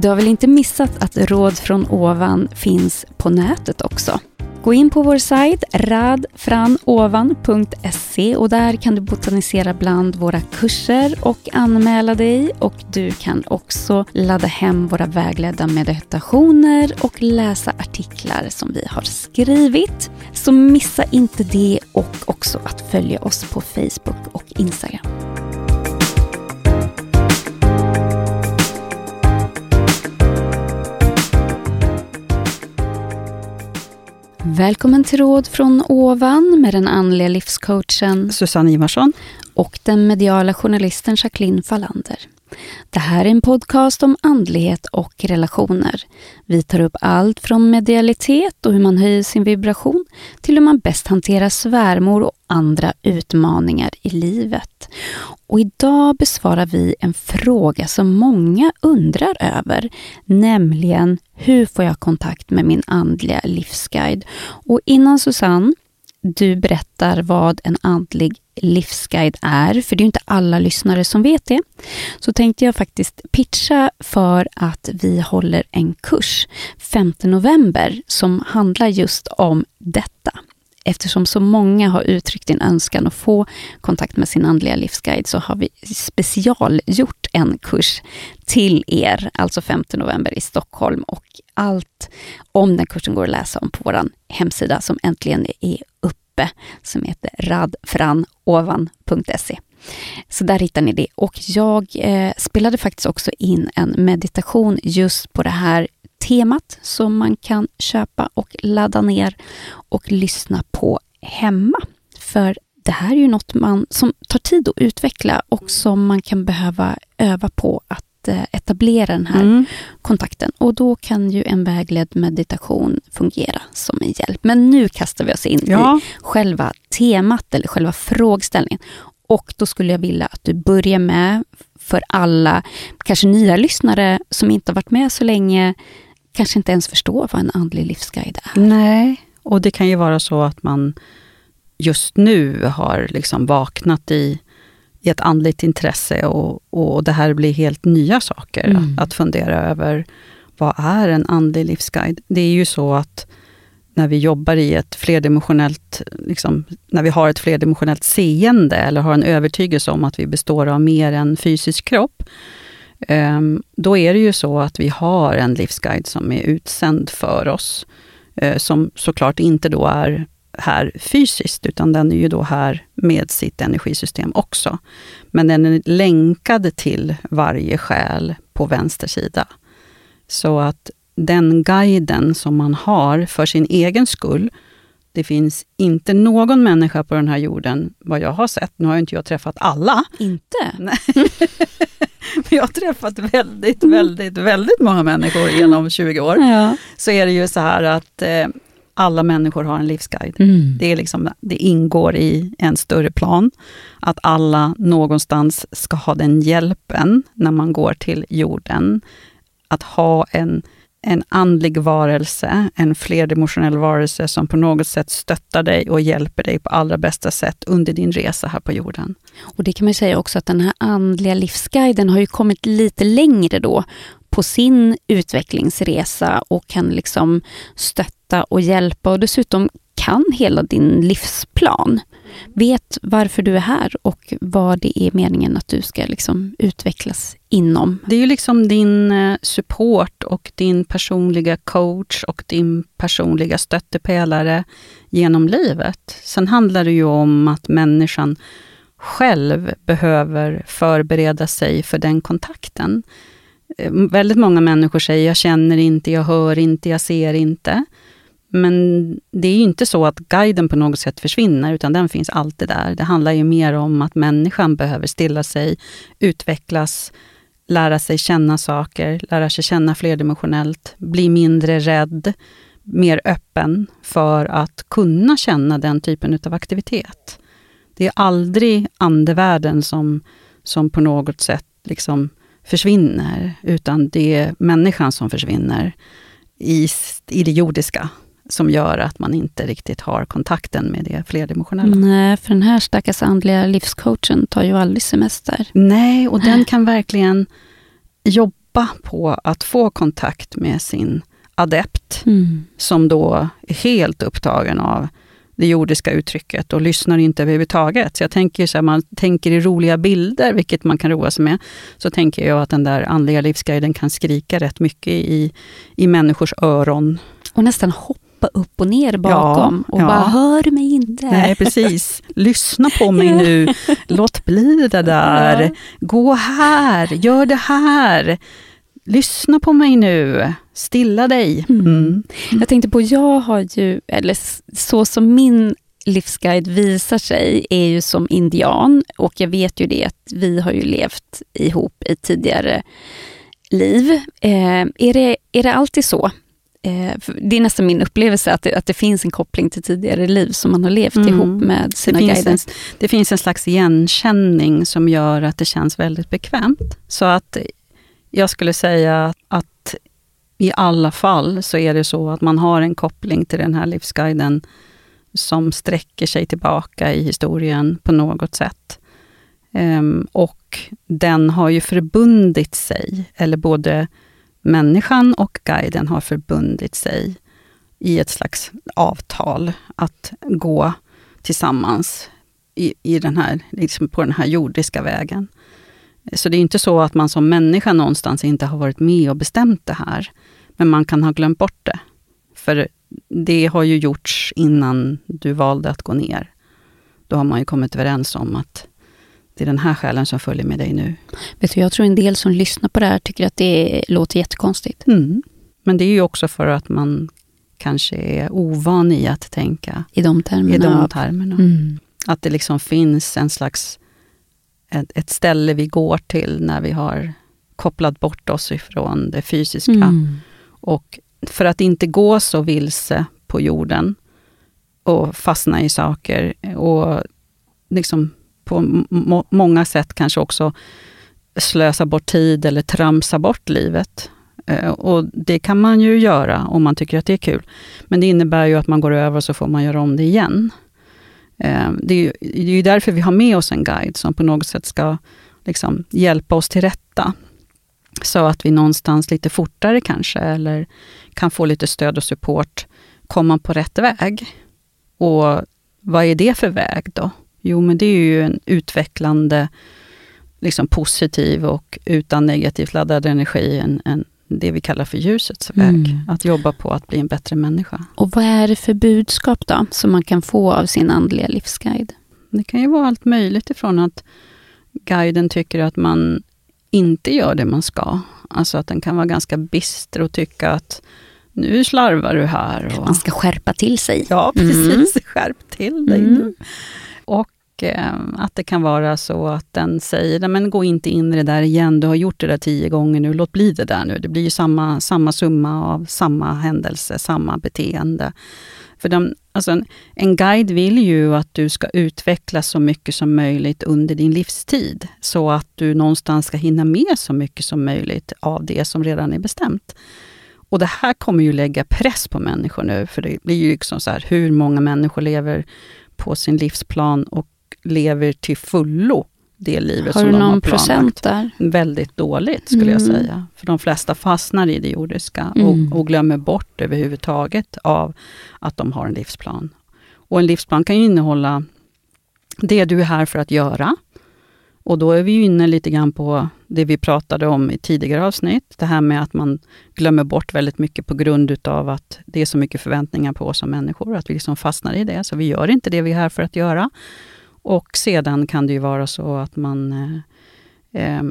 Du har väl inte missat att Råd från ovan finns på nätet också? Gå in på vår sajt radfranovan.se och där kan du botanisera bland våra kurser och anmäla dig och du kan också ladda hem våra vägledda meditationer och läsa artiklar som vi har skrivit. Så missa inte det och också att följa oss på Facebook och Instagram. Välkommen till Råd från ovan med den andliga livscoachen Susanne Ivarsson och den mediala journalisten Jacqueline Fallander. Det här är en podcast om andlighet och relationer. Vi tar upp allt från medialitet och hur man höjer sin vibration till hur man bäst hanterar svärmor och andra utmaningar i livet. Och idag besvarar vi en fråga som många undrar över, nämligen hur får jag kontakt med min andliga livsguide? Och innan Susanne du berättar vad en andlig livsguide är, för det är inte alla lyssnare som vet det, så tänkte jag faktiskt pitcha för att vi håller en kurs 5 november som handlar just om detta. Eftersom så många har uttryckt en önskan att få kontakt med sin andliga livsguide så har vi specialgjort en kurs till er, alltså 5 november i Stockholm. Och allt om den kursen går att läsa om på vår hemsida som äntligen är uppe, som heter radfranovan.se. Så där hittar ni det. Och jag eh, spelade faktiskt också in en meditation just på det här temat som man kan köpa och ladda ner och lyssna på hemma. För det här är ju något man, som tar tid att utveckla och som man kan behöva öva på att etablera den här mm. kontakten. Och då kan ju en vägledd meditation fungera som en hjälp. Men nu kastar vi oss in ja. i själva temat eller själva frågeställningen. Och då skulle jag vilja att du börjar med, för alla kanske nya lyssnare som inte har varit med så länge, kanske inte ens förstår vad en andlig livsguide är. Nej, och det kan ju vara så att man just nu har liksom vaknat i, i ett andligt intresse och, och det här blir helt nya saker mm. att, att fundera över. Vad är en andlig livsguide? Det är ju så att när vi jobbar i ett flerdimensionellt, liksom, när vi har ett flerdimensionellt seende eller har en övertygelse om att vi består av mer än fysisk kropp, Ehm, då är det ju så att vi har en livsguide som är utsänd för oss, eh, som såklart inte då är här fysiskt, utan den är ju då här med sitt energisystem också. Men den är länkad till varje själ på vänster sida. Så att den guiden som man har för sin egen skull, det finns inte någon människa på den här jorden, vad jag har sett, nu har inte jag träffat alla. Inte? Nej. jag har träffat väldigt, väldigt, väldigt många människor genom 20 år. Ja. Så är det ju så här att eh, alla människor har en livsguide. Mm. Det, är liksom, det ingår i en större plan. Att alla någonstans ska ha den hjälpen när man går till jorden. Att ha en en andlig varelse, en flerdimensionell varelse som på något sätt stöttar dig och hjälper dig på allra bästa sätt under din resa här på jorden. Och Det kan man säga också att den här andliga livsguiden har ju kommit lite längre då på sin utvecklingsresa och kan liksom stötta och hjälpa och dessutom kan hela din livsplan. Vet varför du är här och vad det är meningen att du ska liksom utvecklas inom. Det är ju liksom din eh, support och din personliga coach och din personliga stöttepelare genom livet. Sen handlar det ju om att människan själv behöver förbereda sig för den kontakten. Eh, väldigt många människor säger, jag känner inte, jag hör inte, jag ser inte. Men det är ju inte så att guiden på något sätt försvinner, utan den finns alltid där. Det handlar ju mer om att människan behöver stilla sig, utvecklas, lära sig känna saker, lära sig känna flerdimensionellt, bli mindre rädd, mer öppen för att kunna känna den typen av aktivitet. Det är aldrig andevärlden som, som på något sätt liksom försvinner, utan det är människan som försvinner i, i det jordiska som gör att man inte riktigt har kontakten med det flerdimensionella. Nej, för den här stackars andliga livscoachen tar ju aldrig semester. Nej, och den kan verkligen jobba på att få kontakt med sin adept, Mm. som då är helt upptagen av det jordiska uttrycket och lyssnar inte överhuvudtaget. Så jag tänker så här, man tänker i roliga bilder, vilket man kan roa sig med, så tänker jag att den där andliga livsguiden kan skrika rätt mycket i, i människors öron. Och nästan hoppa upp och ner bakom och ja. bara hör mig inte. Nej, precis. Lyssna på mig nu. Låt bli det där. Ja. Gå här, gör det här. Lyssna på mig nu. Stilla dig. Mm. Mm. Jag tänkte på, jag har ju, eller så som min livsguide visar sig, är ju som indian. Och jag vet ju det att vi har ju levt ihop i tidigare liv. Eh, är, det, är det alltid så? Eh, det är nästan min upplevelse att det, att det finns en koppling till tidigare liv som man har levt Mm. ihop med sina guider. en, det finns en slags igenkänning som gör att det känns väldigt bekvämt. Så att jag skulle säga att i alla fall så är det så att man har en koppling till den här livsguiden som sträcker sig tillbaka i historien på något sätt. Ehm, och den har ju förbundit sig, eller både människan och guiden har förbundit sig i ett slags avtal att gå tillsammans i, i den här, liksom på den här jordiska vägen. Så det är inte så att man som människa någonstans inte har varit med och bestämt det här. Men man kan ha glömt bort det. För det har ju gjorts innan du valde att gå ner. Då har man ju kommit överens om att det är den här själen som följer med dig nu. Vet du, jag tror en del som lyssnar på det här tycker att det låter jättekonstigt. Mm. Men det är ju också för att man kanske är ovan i att tänka I de termerna. i de termerna. Mm. Att det liksom finns en slags ett, ett ställe vi går till när vi har kopplat bort oss ifrån det fysiska. Mm. Och för att inte gå så vilse på jorden och fastna i saker och liksom på må- många sätt kanske också slösa bort tid eller tramsa bort livet. Eh, Och det kan man ju göra om man tycker att det är kul. Men det innebär ju att man går över och så får man göra om det igen. Ehm, det är ju, det är ju därför vi har med oss en guide som på något sätt ska liksom hjälpa oss till rätta. Så att vi någonstans lite fortare kanske, eller kan få lite stöd och support, komma på rätt väg. Och vad är det för väg då? Jo, men det är ju en utvecklande, liksom positiv och utan negativt laddad energi, en, en, det vi kallar för ljusets väg. Mm. Att jobba på att bli en bättre människa. Och vad är det för budskap då, som man kan få av sin andliga livsguide? Det kan ju vara allt möjligt ifrån att guiden tycker att man inte gör det man ska. Alltså att den kan vara ganska bister och tycka att nu slarvar du här. Och, Man ska skärpa till sig. Ja, Mm. precis. Skärp till dig Mm. nu. Och Ehm, att det kan vara så att den säger, men gå inte in i det där igen, du har gjort det där tio gånger nu, låt bli det där nu. Det blir ju samma, samma summa av samma händelse, samma beteende. För de, alltså en, en guide vill ju att du ska utvecklas så mycket som möjligt under din livstid, så att du någonstans ska hinna med så mycket som möjligt av det som redan är bestämt. Och det här kommer ju lägga press på människor nu, för det blir ju liksom så här, hur många människor lever på sin livsplan och lever till fullo det livet Har som de har planlagt. där? Väldigt dåligt skulle jag Mm. säga. För de flesta fastnar i det jordiska Mm. och, och glömmer bort överhuvudtaget av att de har en livsplan. Och en livsplan kan ju innehålla det du är här för att göra. Och då är vi ju inne lite grann på det vi pratade om i tidigare avsnitt. Det här med att man glömmer bort väldigt mycket på grund utav att det är så mycket förväntningar på oss som människor, att vi liksom fastnar i det. Så vi gör inte det vi är här för att göra. Och sedan kan det ju vara så att man, eh,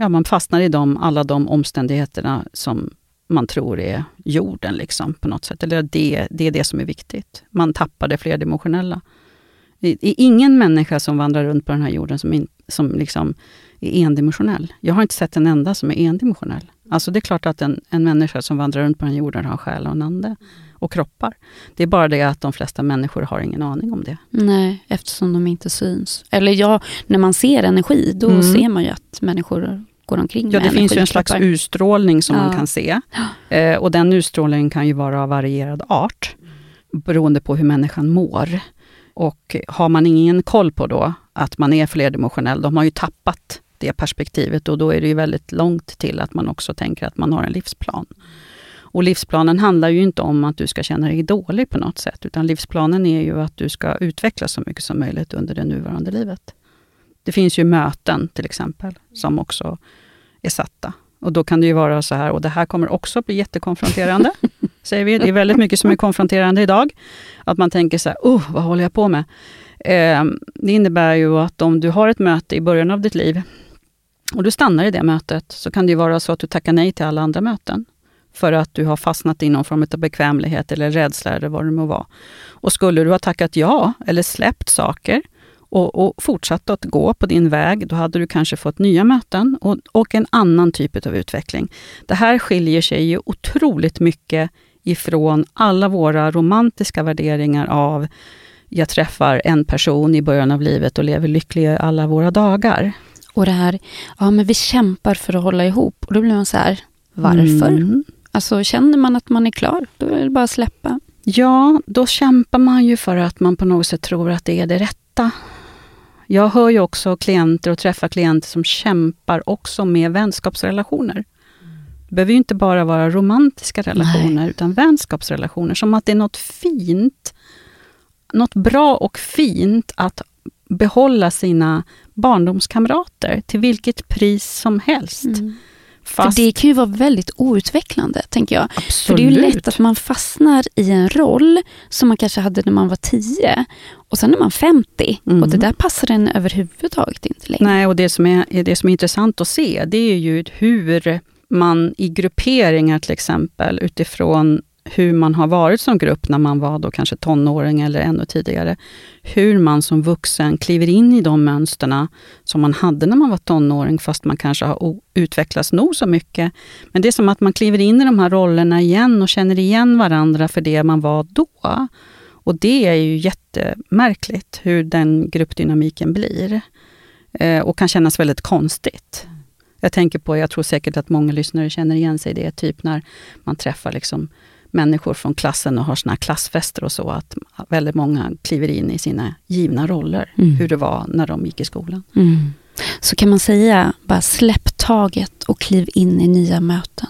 ja, man fastnar i de, alla de omständigheterna som man tror är jorden, liksom, på något sätt. Eller det, det är det som är viktigt. Man tappar det flerdimensionella. Det är ingen människa som vandrar runt på den här jorden som, in, som liksom är endimensionell. Jag har inte sett en enda som är endimensionell. Alltså det är klart att en, en människa som vandrar runt på den här jorden har själ och en ande och kroppar. Det är bara det att de flesta människor har ingen aning om det. Nej, eftersom de inte syns. Eller ja, när man ser energi, då Mm. ser man ju att människor går omkring Ja, det finns ju en slags utstrålning som Ja. man kan se. Eh, och den utstrålningen kan ju vara av varierad art, beroende på hur människan mår. Och har man ingen koll på då att man är flerdimensionell, då har man ju tappat det perspektivet och då är det ju väldigt långt till att man också tänker att man har en livsplan. Och livsplanen handlar ju inte om att du ska känna dig dålig på något sätt, utan livsplanen är ju att du ska utvecklas så mycket som möjligt under det nuvarande livet. Det finns ju möten till exempel, som också är satta. Och då kan det ju vara så här, och det här kommer också bli jättekonfronterande, säger vi. Det är väldigt mycket som är konfronterande idag. Att man tänker så här, oh, vad håller jag på med? Eh, det innebär ju att om du har ett möte i början av ditt liv, och du stannar i det mötet, så kan det ju vara så att du tackar nej till alla andra möten för att du har fastnat i någon form av bekvämlighet eller rädsla eller vad det må vara. Och skulle du ha tackat ja eller släppt saker och, och fortsatt att gå på din väg, då hade du kanske fått nya möten och, och en annan typ av utveckling. Det här skiljer sig ju otroligt mycket ifrån alla våra romantiska värderingar av jag träffar en person i början av livet och lever lycklig alla våra dagar. Och det här, ja men vi kämpar för att hålla ihop. Och då blir man så här, varför? Mm. Alltså känner man att man är klar, då är det bara att släppa. Ja, då kämpar man ju för att man på något sätt tror att det är det rätta. Jag hör ju också klienter och träffar klienter som kämpar också med vänskapsrelationer. Det behöver ju inte bara vara romantiska relationer, Nej. utan vänskapsrelationer. Som att det är något fint, något bra och fint att behålla sina barndomskamrater till vilket pris som helst. Mm. Fast... För det kan ju vara väldigt outvecklande, tänker jag. Absolut. För det är ju lätt att man fastnar i en roll som man kanske hade när man var 10 och sen är man 50 mm. och det där passar en överhuvudtaget inte längre. Nej, och det som, är, det som är intressant att se, det är ju hur man i grupperingar till exempel, utifrån hur man har varit som grupp när man var då kanske tonåring eller ännu tidigare. Hur man som vuxen kliver in i de mönsterna som man hade när man var tonåring, fast man kanske har utvecklats nog så mycket. Men det är som att man kliver in i de här rollerna igen och känner igen varandra för det man var då. Och det är ju jättemärkligt hur den gruppdynamiken blir. Eh, och kan kännas väldigt konstigt. Jag tänker på, jag tror säkert att många lyssnare känner igen sig i det, typ när man träffar liksom människor från klassen och har såna klassfester och så, att väldigt många kliver in i sina givna roller, mm. hur det var när de gick i skolan. Mm. Så kan man säga, bara släpp taget och kliv in i nya möten?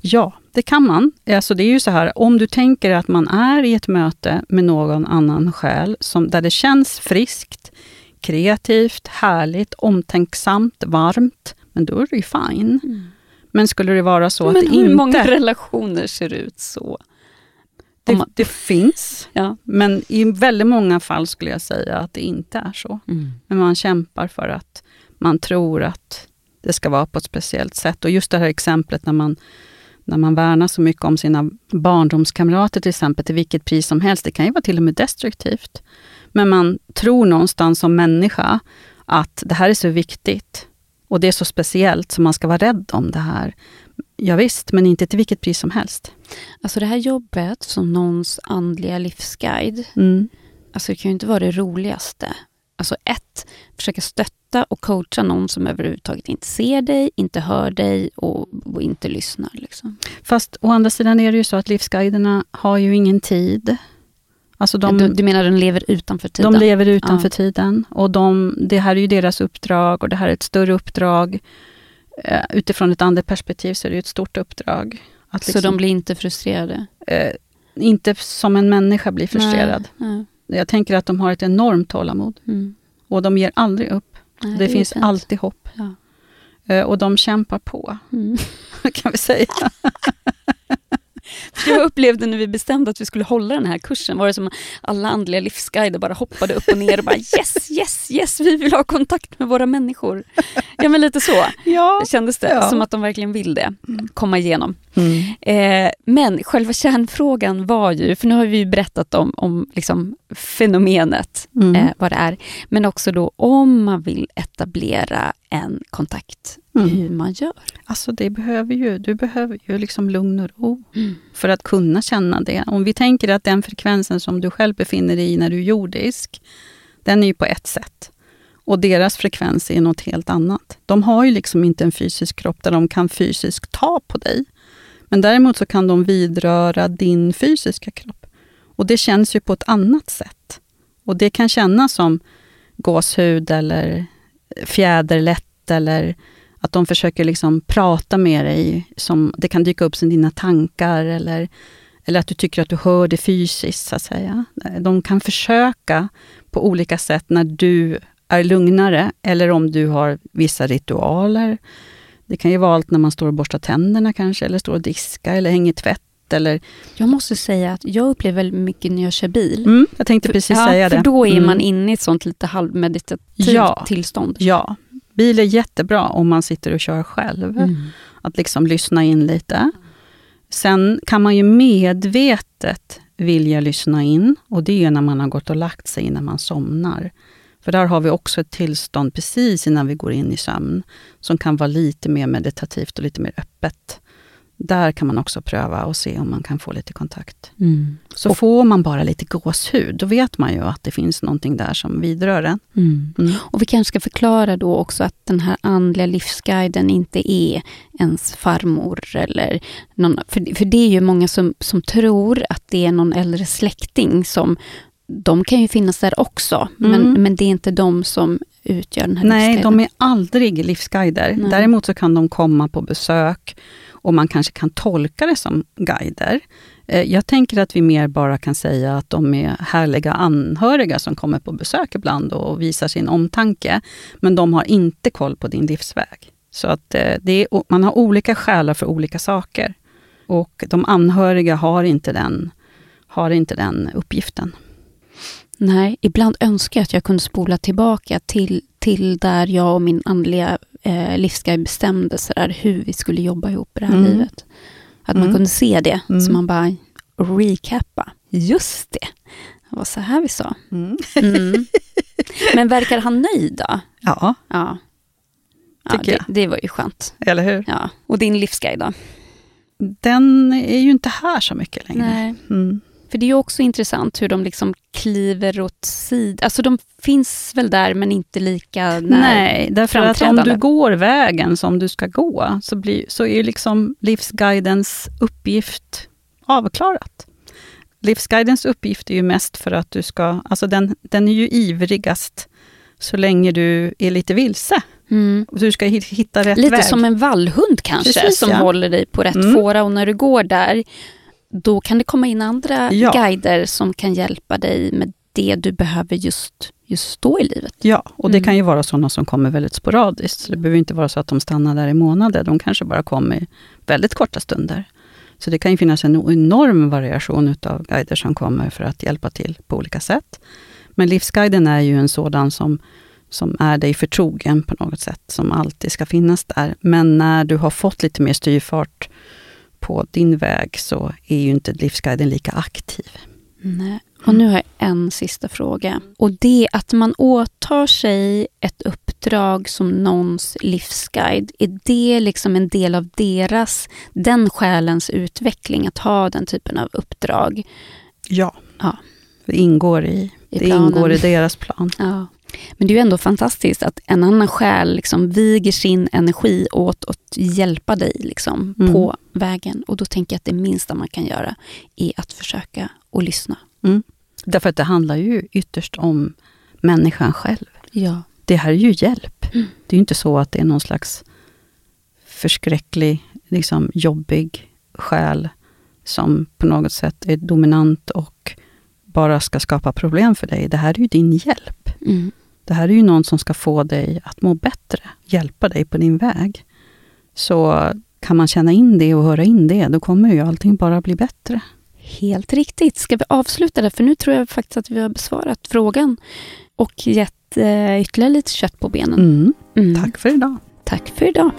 Ja, det kan man. Alltså det är ju så här, om du tänker att man är i ett möte med någon annan själ, som, där det känns friskt, kreativt, härligt, omtänksamt, varmt, men då är det ju fine. Mm. Men skulle det vara så men att det inte... hur många relationer ser ut så? Det, man... det finns, ja. men i väldigt många fall skulle jag säga att det inte är så. Mm. Men man kämpar för att man tror att det ska vara på ett speciellt sätt. Och just det här exemplet när man, när man värnar så mycket om sina barndomskamrater till exempel, till vilket pris som helst. Det kan ju vara till och med destruktivt. Men man tror någonstans som människa att det här är så viktigt. Och det är så speciellt, så man ska vara rädd om det här. Ja, visst, men inte till vilket pris som helst. Alltså det här jobbet som någons andliga livsguide, mm. alltså det kan ju inte vara det roligaste. Alltså ett, försöka stötta och coacha någon som överhuvudtaget inte ser dig, inte hör dig och, och inte lyssnar. Liksom. Fast å andra sidan är det ju så att livsguiderna har ju ingen tid. Alltså de, du, du, menar de lever utanför tiden? De lever utanför ja. tiden. Och de, det här är ju deras uppdrag och det här är ett större uppdrag. Uh, utifrån ett andligt perspektiv så är det ett stort uppdrag. Att så liksom, de blir inte frustrerade? Uh, inte som en människa blir frustrerad. Nej, nej. Jag tänker att de har ett enormt tålamod. Mm. Och de ger aldrig upp. Nej, det, det finns alltid hopp. Ja. Uh, och de kämpar på, mm. kan vi säga. Jag upplevde när vi bestämde att vi skulle hålla den här kursen, var det som alla andliga livsguider bara hoppade upp och ner och bara yes, yes, yes, vi vill ha kontakt med våra människor. Ja men lite så ja, kändes det, ja. som att de verkligen vill det, mm. komma igenom. Mm. Eh, men själva kärnfrågan var ju, för nu har vi berättat om, om liksom fenomenet, mm. eh, vad det är, men också då om man vill etablera en kontakt, mm. hur man gör. Alltså det behöver ju, du behöver ju liksom lugn och ro mm. för att kunna känna det. Om vi tänker att den frekvensen som du själv befinner dig i när du är jordisk, den är ju på ett sätt. Och deras frekvens är något helt annat. De har ju liksom inte en fysisk kropp där de kan fysiskt ta på dig. Men däremot så kan de vidröra din fysiska kropp. Och det känns ju på ett annat sätt. Och det kan kännas som gåshud eller fjäderlätt eller att de försöker liksom prata med dig. Som, det kan dyka upp som dina tankar eller, eller att du tycker att du hör det fysiskt. så att säga. De kan försöka på olika sätt när du är lugnare eller om du har vissa ritualer. Det kan ju vara allt när man står och borstar tänderna kanske, eller står och diskar eller hänger tvätt. Eller... Jag måste säga att jag upplever väldigt mycket när jag kör bil. Mm, jag tänkte precis ja, säga det. För då är mm. man inne i ett sånt lite halvmeditativt ja, tillstånd. Ja, bil är jättebra om man sitter och kör själv. Mm. Att liksom lyssna in lite. Sen kan man ju medvetet vilja lyssna in och det är när man har gått och lagt sig innan man somnar. För där har vi också ett tillstånd precis innan vi går in i sömn, som kan vara lite mer meditativt och lite mer öppet. Där kan man också pröva och se om man kan få lite kontakt. Mm. Så och, får man bara lite gåshud, då vet man ju att det finns någonting där som vidrör en. Mm. Mm. Och vi kanske ska förklara då också att den här andliga livsguiden inte är ens farmor eller någon, för, för det är ju många som, som tror att det är någon äldre släkting som de kan ju finnas där också, mm. men, men det är inte de som utgör den här Nej, de är aldrig livsguider. Nej. Däremot så kan de komma på besök och man kanske kan tolka det som guider. Eh, jag tänker att vi mer bara kan säga att de är härliga anhöriga som kommer på besök ibland och visar sin omtanke. Men de har inte koll på din livsväg. Så att eh, det är, man har olika själar för olika saker. Och de anhöriga har inte den, har inte den uppgiften. Nej, ibland önskar jag att jag kunde spola tillbaka till, till där jag och min andliga eh, livsguide bestämde så där, hur vi skulle jobba ihop i det här mm. livet. Att man mm. kunde se det, mm. så man bara recappa. Just det, det var så här vi sa. Mm. Mm. Men verkar han nöjd då? Ja. ja. ja det, det, var ju skönt. Eller hur? Ja. Och din livsguide då? Den är ju inte här så mycket längre. Nej. Mm. För det är ju också intressant hur de liksom kliver åt sidan. Alltså de finns väl där men inte lika Nej, därför att om du går vägen som du ska gå så, blir, så är liksom livsguidens uppgift avklarat. Livsguidens uppgift är ju mest för att du ska, alltså den, den är ju ivrigast så länge du är lite vilse. Mm. Du ska hitta rätt lite väg. Lite som en vallhund kanske, Precis, som ja. håller dig på rätt mm. fåra. Och när du går där, då kan det komma in andra ja. guider som kan hjälpa dig med det du behöver just, just då i livet. Ja, och det mm. kan ju vara sådana som kommer väldigt sporadiskt. Så det behöver inte vara så att de stannar där i månader. De kanske bara kommer väldigt korta stunder. Så det kan ju finnas en enorm variation utav guider som kommer för att hjälpa till på olika sätt. Men Livsguiden är ju en sådan som, som är dig förtrogen på något sätt, som alltid ska finnas där. Men när du har fått lite mer styrfart på din väg så är ju inte Livsguiden lika aktiv. Nej. Och nu har jag en sista fråga. Och det är att man åtar sig ett uppdrag som någons livsguide. Är det liksom en del av deras, den själens utveckling, att ha den typen av uppdrag? Ja, ja. det ingår i, I det ingår i deras plan. Ja. Men det är ju ändå fantastiskt att en annan själ liksom viger sin energi åt att hjälpa dig liksom, mm. på vägen. Och då tänker jag att det minsta man kan göra är att försöka att lyssna. Mm. Därför att det handlar ju ytterst om människan själv. Ja. Det här är ju hjälp. Mm. Det är ju inte så att det är någon slags förskräcklig, liksom, jobbig själ som på något sätt är dominant och bara ska skapa problem för dig. Det här är ju din hjälp. Mm. Det här är ju någon som ska få dig att må bättre, hjälpa dig på din väg. Så kan man känna in det och höra in det, då kommer ju allting bara bli bättre. Helt riktigt. Ska vi avsluta det? För nu tror jag faktiskt att vi har besvarat frågan och gett eh, ytterligare lite kött på benen. Mm. Mm. Tack för idag. Tack för idag.